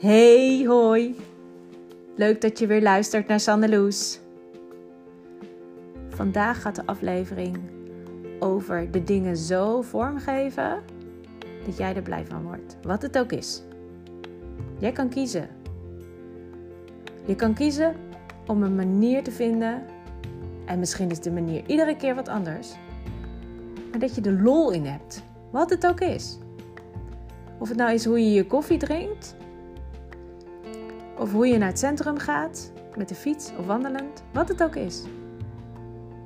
Hey, hoi. Leuk dat je weer luistert naar Sandeloes. Vandaag gaat de aflevering over de dingen zo vormgeven dat jij er blij van wordt. Wat het ook is. Jij kan kiezen. Je kan kiezen om een manier te vinden. En misschien is de manier iedere keer wat anders. Maar dat je er lol in hebt. Wat het ook is. Of het nou is hoe je je koffie drinkt. Of hoe je naar het centrum gaat. Met de fiets of wandelend. Wat het ook is.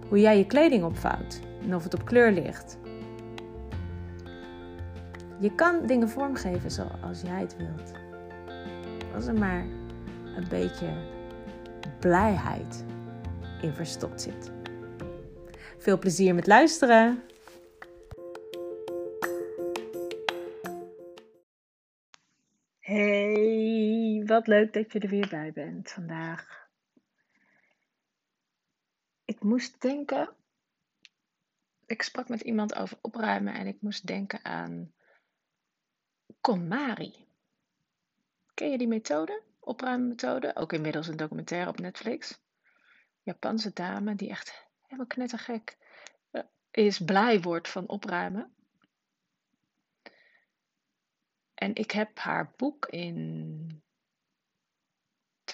Hoe jij je kleding opvouwt. En of het op kleur ligt. Je kan dingen vormgeven zoals jij het wilt. Als er maar een beetje blijheid in verstopt zit. Veel plezier met luisteren! Wat leuk dat je er weer bij bent vandaag. Ik moest denken. Ik sprak met iemand over opruimen en ik moest denken aan KonMari. Ken je die methode? Opruimmethode? Ook inmiddels een documentaire op Netflix. Japanse dame die echt helemaal knettergek eh, is, blij wordt van opruimen. En ik heb haar boek in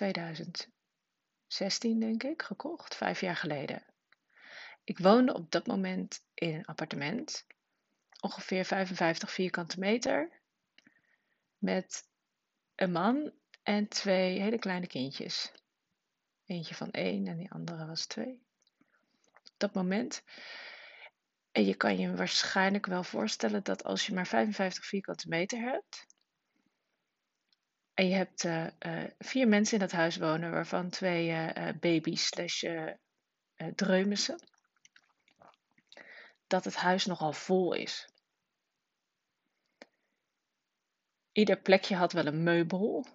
2016, denk ik, gekocht, vijf jaar geleden. Ik woonde op dat moment in een appartement, ongeveer 55 vierkante meter, met een man en twee hele kleine kindjes. Eentje van één en die andere was twee. Op dat moment. En je kan je waarschijnlijk wel voorstellen dat als je maar 55 vierkante meter hebt. En je hebt uh, uh, vier mensen in dat huis wonen, waarvan twee uh, baby's slash dreumissen. Dat het huis nogal vol is. Ieder plekje had wel een meubel.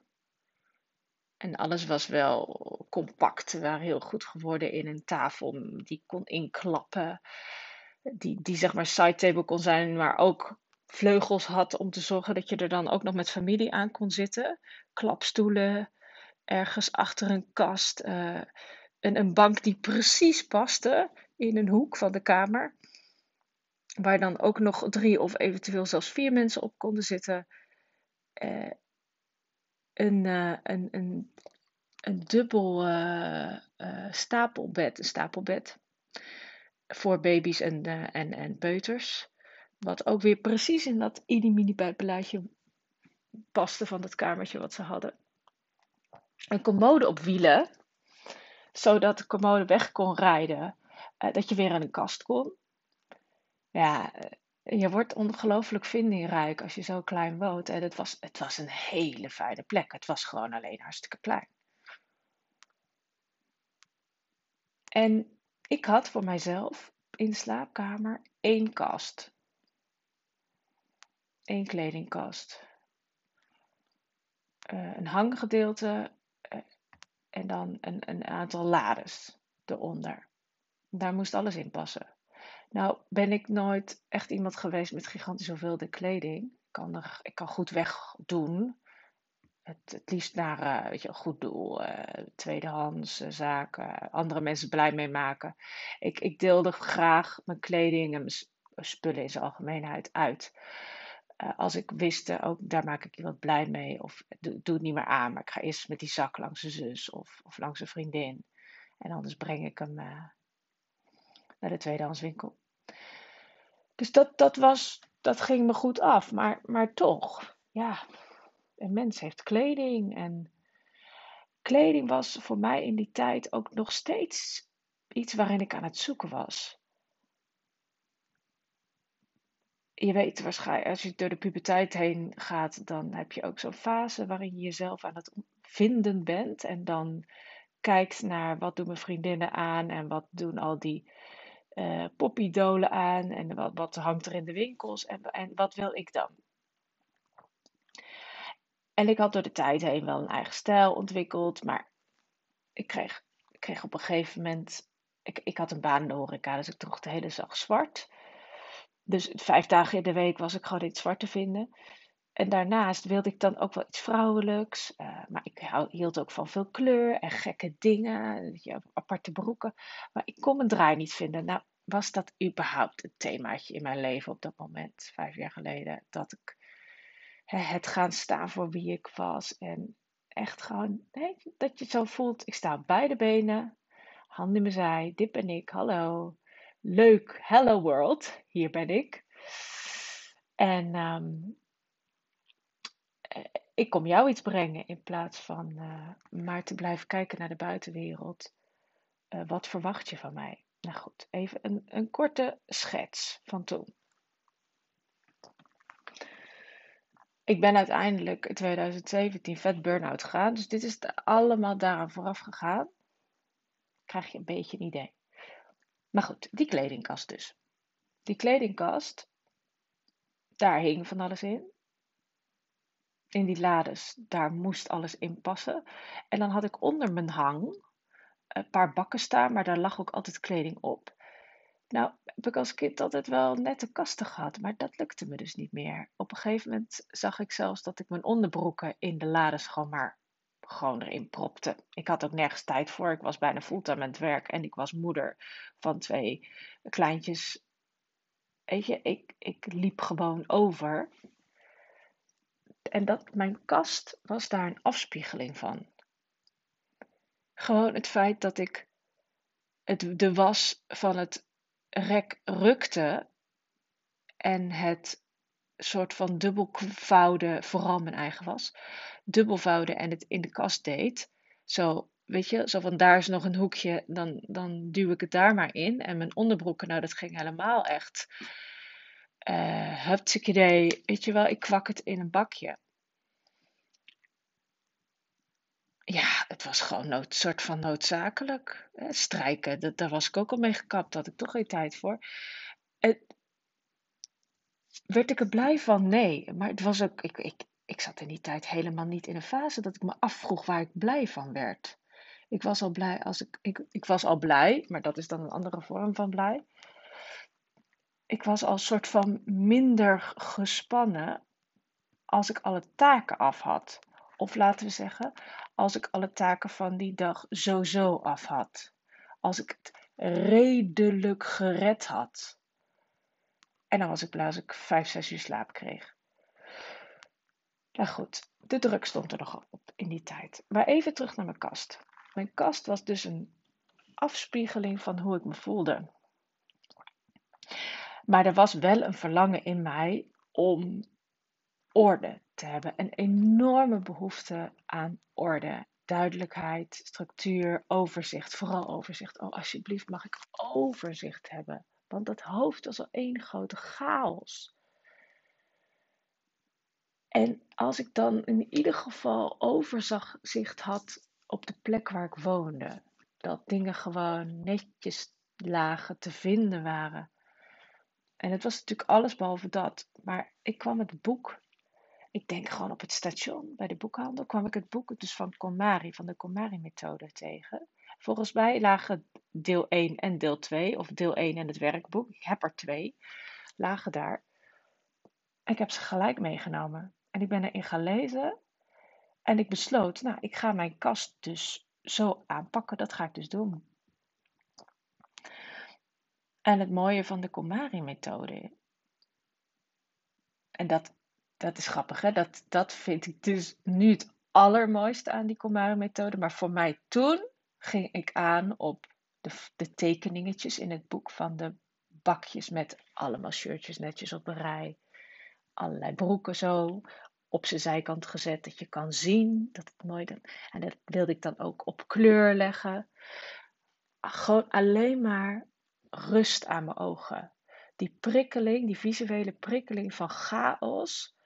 En alles was wel compact. We waren heel goed geworden in een tafel die kon inklappen. Die, die zeg maar side table kon zijn, maar ook vleugels had om te zorgen dat je er dan ook nog met familie aan kon zitten. Klapstoelen, ergens achter een kast. Uh, een, bank die precies paste in een hoek van de kamer. Waar dan ook nog drie of eventueel zelfs vier mensen op konden zitten. Uh, een, uh, een, een, een dubbel stapelbed, een stapelbed voor baby's en, en, en peuters. Wat ook weer precies in dat mini buitenbeleidje paste van dat kamertje wat ze hadden. Een commode op wielen, zodat de commode weg kon rijden, dat je weer aan een kast kon. Ja, je wordt ongelooflijk vindingrijk als je zo klein woont. En het was, het was een hele fijne plek. Het was gewoon alleen hartstikke klein. En ik had voor mijzelf in de slaapkamer één kast. Eén kledingkast. Uh, een hanggedeelte uh, en dan een, een aantal lades eronder. Daar moest alles in passen. Nou, ben ik nooit echt iemand geweest met gigantisch hoeveelheden kleding. Ik kan, ik kan goed wegdoen. Het, het liefst naar uh, weet je, een goed doel, tweedehands zaken, andere mensen blij mee maken. Ik, ik deelde graag mijn kleding en mijn spullen in zijn algemeenheid uit. Als ik wist, ook daar maak ik iemand blij mee, of doe, het niet meer aan, maar ik ga eerst met die zak langs een zus of, of langs een vriendin. En anders breng ik hem naar de tweedehandswinkel. Dus dat, dat, was, dat ging me goed af. Maar, maar toch, ja, een mens heeft kleding. En kleding was voor mij in die tijd ook nog steeds iets waarin ik aan het zoeken was. Je weet waarschijnlijk, als je door de puberteit heen gaat, dan heb je ook zo'n fase waarin je jezelf aan het vinden bent. En dan kijkt naar wat doen mijn vriendinnen aan en wat doen al die uh, poppydolen aan en wat, wat hangt er in de winkels en, en wat wil ik dan? En ik had door de tijd heen wel een eigen stijl ontwikkeld, maar ik kreeg, ik kreeg op een gegeven moment, ik, ik had een baan in de horeca, dus ik droeg de hele dag zwart. Dus vijf dagen in de week was ik gewoon het zwart te vinden. en daarnaast wilde ik dan ook wel iets vrouwelijks. Uh, maar ik hield ook van veel kleur en gekke dingen, aparte broeken. Maar ik kon mijn draai niet vinden. Nou, was dat überhaupt het themaatje in mijn leven op dat moment, vijf jaar geleden? Dat ik hè, het gaan staan voor wie ik was. En echt gewoon, dat je zo voelt. Ik sta op beide benen, handen in mijn zij. Dit ben ik, hallo. Leuk, hello world, hier ben ik. En um, ik kom jou iets brengen in plaats van uh, maar te blijven kijken naar de buitenwereld. Uh, wat verwacht je van mij? Nou goed, even een, een korte schets van toen. Ik ben uiteindelijk in 2017 vet burn-out gegaan. Dus dit is allemaal daaraan vooraf gegaan. Krijg je een beetje een idee. Maar goed, die kledingkast dus. Die kledingkast, daar hing van alles in in die lades, daar moest alles in passen. En dan had ik onder mijn hang een paar bakken staan, maar daar lag ook altijd kleding op. Nou, heb ik als kind altijd wel nette kasten gehad, maar dat lukte me dus niet meer. Op een gegeven moment zag ik zelfs dat ik mijn onderbroeken in de lades gewoon maar gewoon erin propte. Ik had ook nergens tijd voor. Ik was bijna fulltime aan het werk en ik was moeder van twee kleintjes. Weet je, ik, ik liep gewoon over. En dat, mijn kast was daar een afspiegeling van. Gewoon het feit dat ik het, de was van het rek rukte en het soort van dubbelvouwen, vooral mijn eigen was, dubbelvouwen en het in de kast deed. Zo, weet je, zo van daar is nog een hoekje, dan, dan duw ik het daar maar in. En mijn onderbroeken, nou dat ging helemaal echt uh, idee, weet je wel, ik kwak het in een bakje. Ja, het was gewoon een soort van noodzakelijk. Strijken, dat, daar was ik ook al mee gekapt, daar had ik toch geen tijd voor. Werd ik er blij van? Nee, maar het was ook, ik, ik, ik zat in die tijd helemaal niet in een fase dat ik me afvroeg waar ik blij van werd. Ik was al blij als ik, ik, ik was al blij, maar dat is dan een andere vorm van blij ik was al soort van minder gespannen als ik alle taken af had. Of laten we zeggen, als ik alle taken van die dag sowieso af had. Als ik het redelijk gered had. En dan was ik blij als ik vijf, zes uur slaap kreeg. Nou goed, de druk stond er nog op in die tijd. Maar even terug naar mijn kast. Mijn kast was dus een afspiegeling van hoe ik me voelde. Maar er was wel een verlangen in mij om orde te hebben. Een enorme behoefte aan orde. Duidelijkheid, structuur, overzicht. Vooral overzicht. Oh, alsjeblieft, mag ik overzicht hebben? Want dat hoofd was al één grote chaos. En als ik dan in ieder geval overzicht had op de plek waar ik woonde, dat dingen gewoon netjes lagen, te vinden waren, en het was natuurlijk alles behalve dat. Maar ik kwam het boek, ik denk gewoon op het station bij de boekhandel, kwam ik het boek dus van Komari, van de Komari-methode tegen. Volgens mij lagen deel 1 en deel 2, of deel 1 en het werkboek, ik heb er twee, lagen daar. ik heb ze gelijk meegenomen. En ik ben erin gaan lezen. En ik besloot, nou, ik ga mijn kast dus zo aanpakken. Dat ga ik dus doen. En het mooie van de Komari-methode. En dat, dat is grappig, hè? Dat, dat vind ik dus nu het allermooiste aan die Komari-methode. Maar voor mij toen ging ik aan op de, de tekeningetjes in het boek van de bakjes met allemaal shirtjes netjes op een rij. Allerlei broeken zo op zijn zijkant gezet, dat je kan zien dat het mooi is. En dat wilde ik dan ook op kleur leggen. Gewoon alleen maar rust aan mijn ogen. Die prikkeling, die visuele prikkeling van chaos,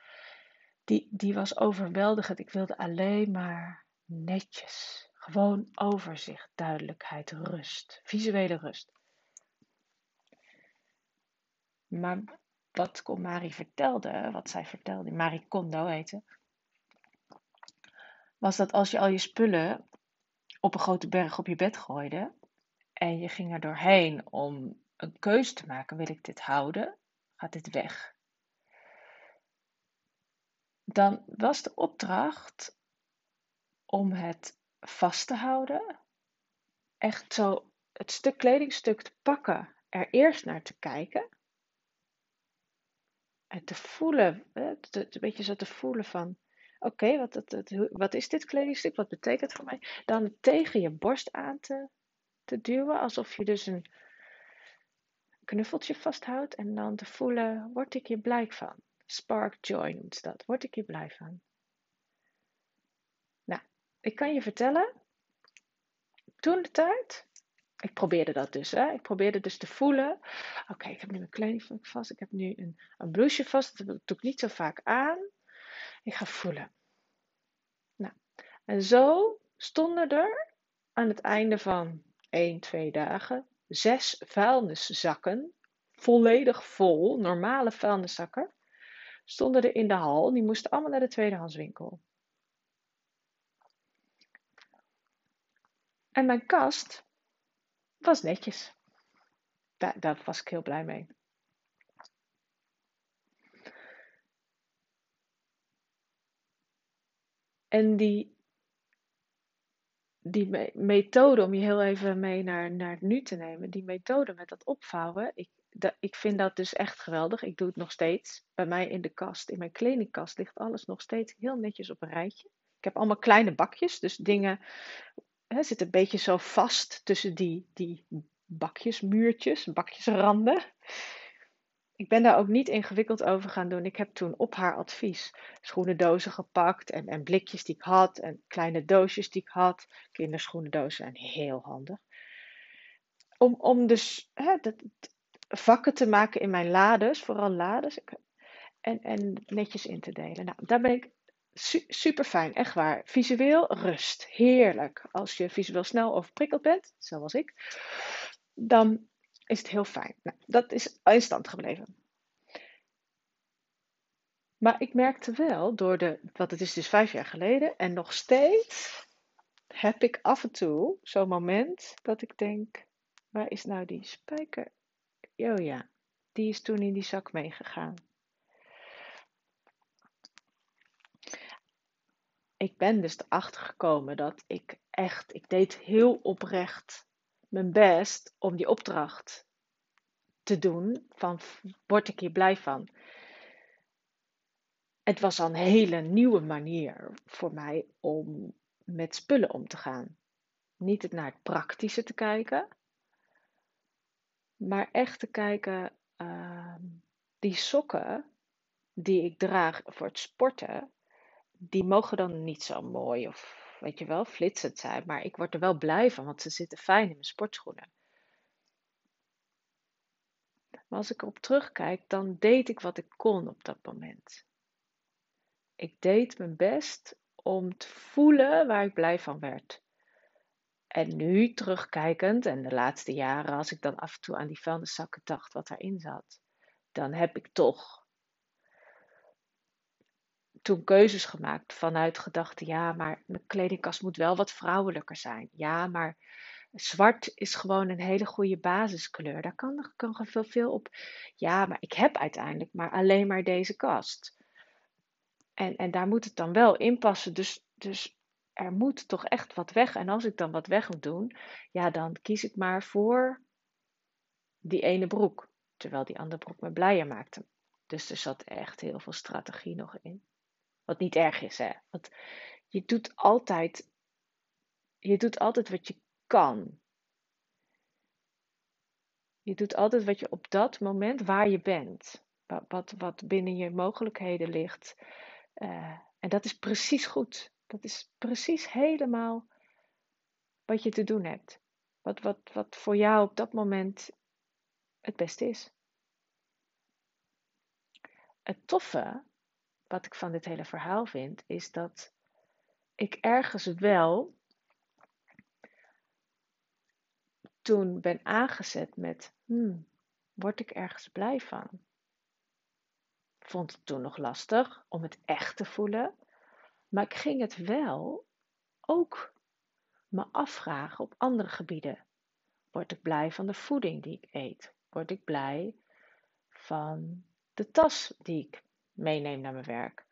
die, die was overweldigend. Ik wilde alleen maar netjes. Gewoon overzicht, duidelijkheid, rust. Visuele rust. Maar wat Marie vertelde, wat zij vertelde, Marie Kondo heette, was dat als je al je spullen op een grote berg op je bed gooide, en je ging er doorheen om een keus te maken: wil ik dit houden? Gaat dit weg? dan was de opdracht om het vast te houden. Echt zo het stuk kledingstuk te pakken, er eerst naar te kijken. En te voelen, een beetje zo te voelen van, oké, wat, wat is dit kledingstuk? Wat betekent het voor mij? Dan tegen je borst aan te, te duwen, alsof je dus een knuffeltje vasthoudt. En dan te voelen, word ik hier blij van? Spark joy noemt dat. Word ik hier blij van? Ik kan je vertellen, toen de tijd, ik probeerde dat dus. Hè? Ik probeerde dus te voelen. Oké, ik heb nu mijn kleding vast. Ik heb nu een, een blouseje vast. Dat doe ik niet zo vaak aan. Ik ga voelen. Nou, en zo stonden er aan het einde van 1, 2 dagen zes vuilniszakken. Volledig vol, normale vuilniszakken. Stonden er in de hal. Die moesten allemaal naar de tweedehandswinkel. En mijn kast was netjes. Daar, was ik heel blij mee. En die, die methode, om je heel even mee naar, naar nu te nemen, die methode met dat opvouwen, ik, ik vind dat dus echt geweldig. Ik doe het nog steeds. Bij mij in de kast, in mijn kledingkast, ligt alles nog steeds heel netjes op een rijtje. Ik heb allemaal kleine bakjes, dus dingen hè, zit een beetje zo vast tussen die, die bakjesmuurtjes, bakjesranden. Ik ben daar ook niet ingewikkeld over gaan doen. Ik heb toen op haar advies schoenendozen gepakt en, en blikjes die ik had en kleine doosjes die ik had. Kinderschoenendozen zijn heel handig. Om, om dus hè, dat, vakken te maken in mijn lades, vooral lades, en, en netjes in te delen. Nou, daar ben ik super fijn, echt waar. Visueel rust, heerlijk. Als je visueel snel overprikkeld bent, zoals ik, dan is het heel fijn. Nou, dat is in stand gebleven. Maar ik merkte wel, door de, wat het is dus vijf jaar geleden, en nog steeds heb ik af en toe zo'n moment dat ik denk, waar is nou die spijker? Oh ja, die is toen in die zak meegegaan. Ik ben dus erachter gekomen dat ik echt, ik deed heel oprecht mijn best om die opdracht te doen van word ik hier blij van. Het was al een hele nieuwe manier voor mij om met spullen om te gaan. Niet het naar het praktische te kijken, maar echt te kijken, uh, die sokken die ik draag voor het sporten, die mogen dan niet zo mooi of weet je wel, flitsend zijn. Maar ik word er wel blij van, want ze zitten fijn in mijn sportschoenen. Maar als ik erop terugkijk, dan deed ik wat ik kon op dat moment. Ik deed mijn best om te voelen waar ik blij van werd. En nu terugkijkend, en de laatste jaren, als ik dan af en toe aan die vuilniszakken dacht wat daarin zat, dan heb ik toch toen keuzes gemaakt vanuit gedachte, ja, maar mijn kledingkast moet wel wat vrouwelijker zijn. Ja, maar zwart is gewoon een hele goede basiskleur. Daar kan, kan veel, veel op. Ja, maar ik heb uiteindelijk maar alleen maar deze kast. En, en daar moet het dan wel in passen. Dus, dus er moet toch echt wat weg. En als ik dan wat weg moet doen, ja, dan kies ik maar voor die ene broek. Terwijl die andere broek me blijer maakte. Dus er zat echt heel veel strategie nog in. Wat niet erg is, hè. Want je doet altijd, je doet altijd wat je kan. Je doet altijd wat je op dat moment waar je bent. Wat, wat, binnen je mogelijkheden ligt. Uh, en dat is precies goed. Dat is precies helemaal wat je te doen hebt. Wat, wat, wat voor jou op dat moment het beste is. Het toffe wat ik van dit hele verhaal vind, is dat ik ergens wel toen ben aangezet met, hmm, word ik ergens blij van? Vond het toen nog lastig om het echt te voelen, maar ik ging het wel ook me afvragen op andere gebieden. Word ik blij van de voeding die ik eet? Word ik blij van de tas die ik meeneem naar mijn werk?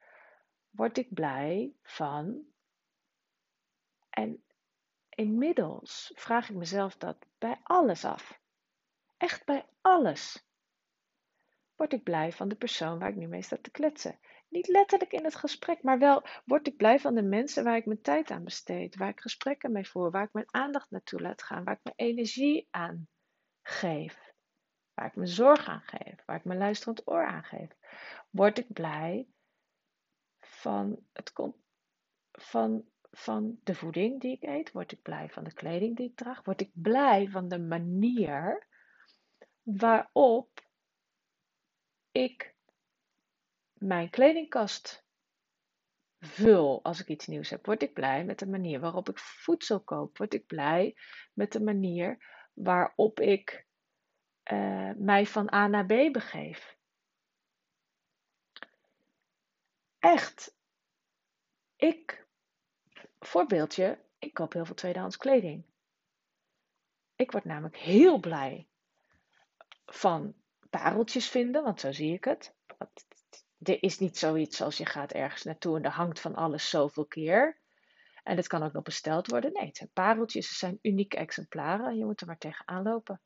word ik blij van. En inmiddels vraag ik mezelf dat bij alles af. Echt bij alles. Word ik blij van de persoon waar ik nu mee sta te kletsen. Niet letterlijk in het gesprek, maar wel word ik blij van de mensen waar ik mijn tijd aan besteed, waar ik gesprekken mee voer, waar ik mijn aandacht naartoe laat gaan, waar ik mijn energie aan geef, waar ik mijn zorg aan geef, waar ik mijn luisterend oor aan geef. Word ik blij van, het, van, van de voeding die ik eet? Word ik blij van de kleding die ik draag? Word ik blij van de manier waarop ik mijn kledingkast vul als ik iets nieuws heb? Word ik blij met de manier waarop ik voedsel koop? Word ik blij met de manier waarop ik uh, mij van A naar B begeef? Echt. Ik, voorbeeldje, ik koop heel veel tweedehands kleding. Ik word namelijk heel blij van pareltjes vinden, want zo zie ik het. Er is niet zoiets als je gaat ergens naartoe en er hangt van alles zoveel keer. En het kan ook nog besteld worden. Nee, het zijn pareltjes, zijn unieke exemplaren. Je moet er maar tegenaan lopen.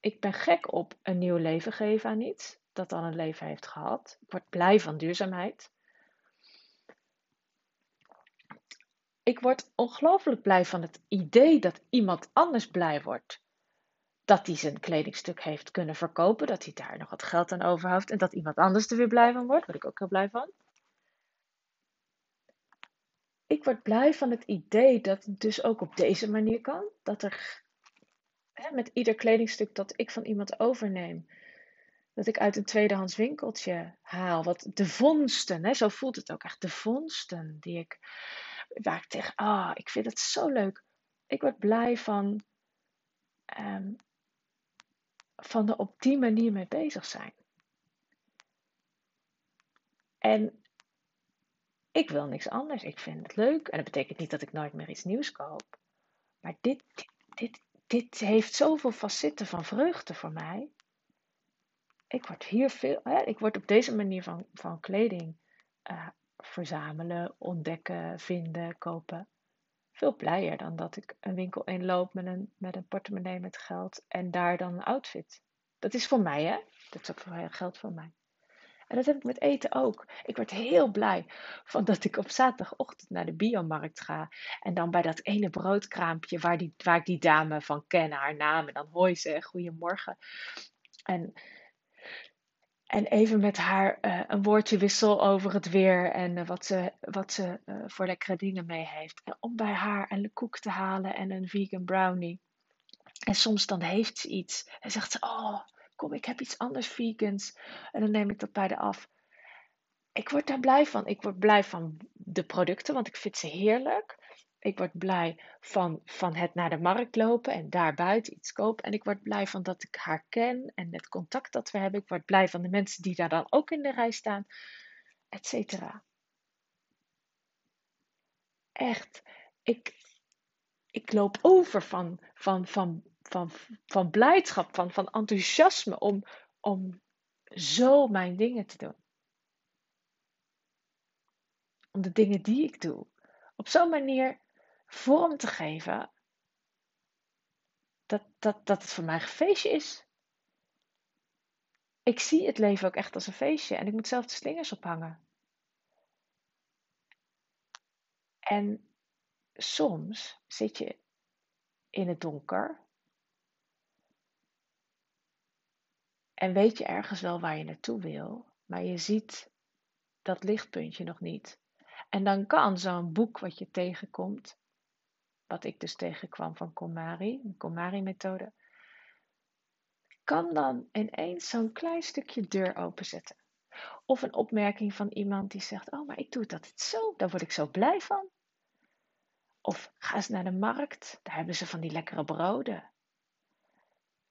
Ik ben gek op een nieuw leven geven aan iets dat dan een leven heeft gehad. Ik word blij van duurzaamheid. Ik word ongelooflijk blij van het idee dat iemand anders blij wordt dat hij zijn kledingstuk heeft kunnen verkopen, dat hij daar nog wat geld aan overhoudt en dat iemand anders er weer blij van wordt. Daar word ik ook heel blij van. Ik word blij van het idee dat het dus ook op deze manier kan. Dat er hè, met ieder kledingstuk dat ik van iemand overneem, dat ik uit een tweedehands winkeltje haal. Wat de vondsten, hè, zo voelt het ook echt, de vondsten die ik, waar ik tegen, ah, ik vind het zo leuk. Ik word blij van um, van er op die manier mee bezig zijn. En ik wil niks anders. Ik vind het leuk. En dat betekent niet dat ik nooit meer iets nieuws koop. Maar dit, dit heeft zoveel facetten van vreugde voor mij. Ik word hier veel. Hè, ik word op deze manier van, van kleding uh, verzamelen, ontdekken, vinden, kopen veel blijer dan dat ik een winkel inloop met een, met een portemonnee met geld en daar dan een outfit. Dat is voor mij, hè? Dat is ook voor geld voor mij. En dat heb ik met eten ook. Ik word heel blij van dat ik op zaterdagochtend naar de biomarkt ga. En dan bij dat ene broodkraampje waar, die, waar ik die dame van ken, haar naam. En dan hooi ze, goedemorgen. En en even met haar uh, een woordje wissel over het weer en uh, wat ze, wat ze uh, voor lekkere dingen mee heeft. En om bij haar een koek te halen en een vegan brownie. En soms dan heeft ze iets en zegt ze: Oh, kom, ik heb iets anders vegans. En dan neem ik dat bij de af. Ik word daar blij van. Ik word blij van de producten, want ik vind ze heerlijk. Ik word blij van, van het naar de markt lopen en daar buiten iets kopen. En ik word blij van dat ik haar ken en het contact dat we hebben. Ik word blij van de mensen die daar dan ook in de rij staan, et cetera. Echt, ik, ik loop over van, van, van, van, van blijdschap, van, van enthousiasme om, om zo mijn dingen te doen. Om de dingen die ik doe. Op zo'n manier vorm te geven dat, dat, dat het voor mij een feestje is. Ik zie het leven ook echt als een feestje en ik moet zelf de slingers ophangen. En soms zit je in het donker en weet je ergens wel waar je naartoe wil, maar je ziet dat lichtpuntje nog niet. En dan kan zo'n boek wat je tegenkomt wat ik dus tegenkwam van Komari, de Komari-methode, kan dan ineens zo'n klein stukje deur openzetten. Of een opmerking van iemand die zegt: Oh, maar ik doe dat zo, daar word ik zo blij van. Of ga eens naar de markt, daar hebben ze van die lekkere broden.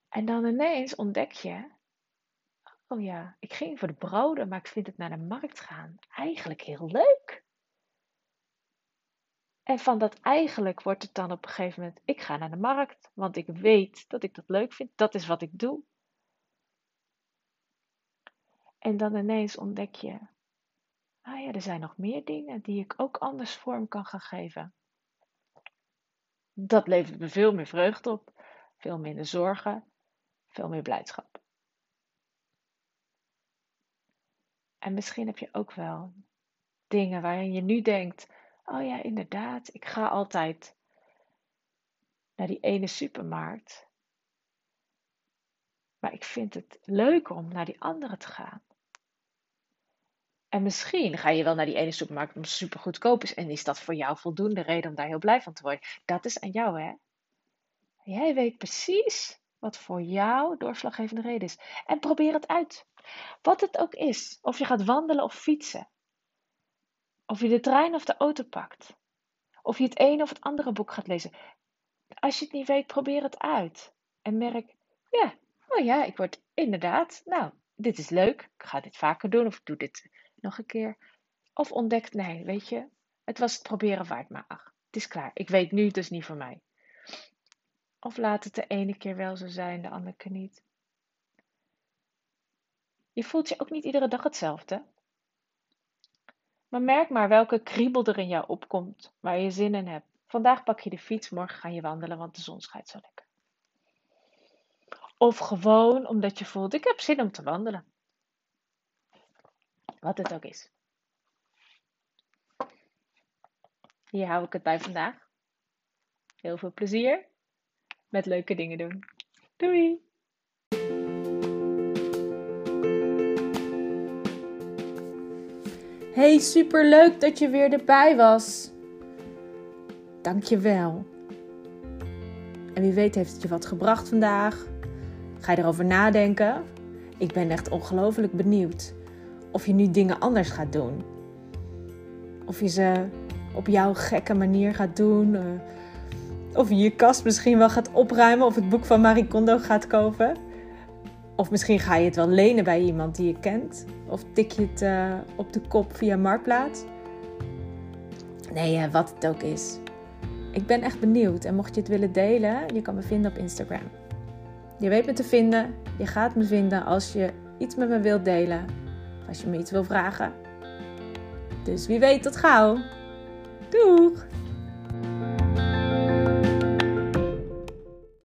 En dan ineens ontdek je: Oh ja, ik ging voor de broden, maar ik vind het naar de markt gaan eigenlijk heel leuk. En van dat eigenlijk wordt het dan op een gegeven moment, ik ga naar de markt, want ik weet dat ik dat leuk vind, dat is wat ik doe. En dan ineens ontdek je, Ah ja, er zijn nog meer dingen die ik ook anders vorm kan gaan geven. Dat levert me veel meer vreugde op, veel minder zorgen, veel meer blijdschap. En misschien heb je ook wel dingen waarin je nu denkt: oh ja, inderdaad, ik ga altijd naar die ene supermarkt. Maar ik vind het leuker om naar die andere te gaan. En misschien ga je wel naar die ene supermarkt omdat het super goedkoop is. En is dat voor jou voldoende reden om daar heel blij van te worden? Dat is aan jou, hè? Jij weet precies wat voor jou doorslaggevende reden is. En probeer het uit. Wat het ook is. Of je gaat wandelen of fietsen. Of je de trein of de auto pakt. Of je het ene of het andere boek gaat lezen. Als je het niet weet, probeer het uit. En merk, ja, oh ja, ik word inderdaad, nou, dit is leuk. Ik ga dit vaker doen of ik doe dit nog een keer. Of ontdekt, nee, weet je, het was het proberen waard, maar ach, het is klaar. Ik weet nu, het is niet voor mij. Of laat het de ene keer wel zo zijn, de andere keer niet. Je voelt je ook niet iedere dag hetzelfde. Maar merk maar welke kriebel er in jou opkomt, waar je zin in hebt. Vandaag pak je de fiets, morgen ga je wandelen, want de zon schijnt zo lekker. Of gewoon omdat je voelt, ik heb zin om te wandelen. Wat het ook is. Hier hou ik het bij vandaag. Heel veel plezier met leuke dingen doen. Doei! Hey, super leuk dat je weer erbij was. Dank je wel. En wie weet heeft het je wat gebracht vandaag. Ga je erover nadenken? Ik ben echt ongelooflijk benieuwd of je nu dingen anders gaat doen. Of je ze op jouw gekke manier gaat doen. Of je je kast misschien wel gaat opruimen of het boek van Marie Kondo gaat kopen. Of misschien ga je het wel lenen bij iemand die je kent. Of tik je het uh, op de kop via Marktplaats. Nee, uh, wat het ook is. Ik ben echt benieuwd. En mocht je het willen delen, je kan me vinden op Instagram. Je weet me te vinden. Je gaat me vinden als je iets met me wilt delen. Als je me iets wil vragen. Dus wie weet tot gauw. Doeg!